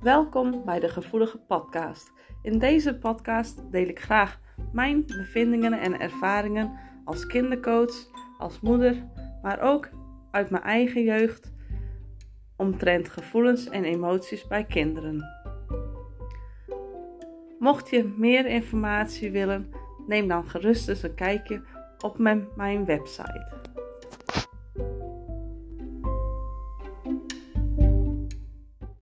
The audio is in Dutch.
Welkom bij de Gevoelige Podcast. In deze podcast deel ik graag mijn bevindingen en ervaringen als kindercoach, als moeder, maar ook uit mijn eigen jeugd omtrent gevoelens en emoties bij kinderen. Mocht je meer informatie willen, neem dan gerust eens een kijkje op mijn, mijn website.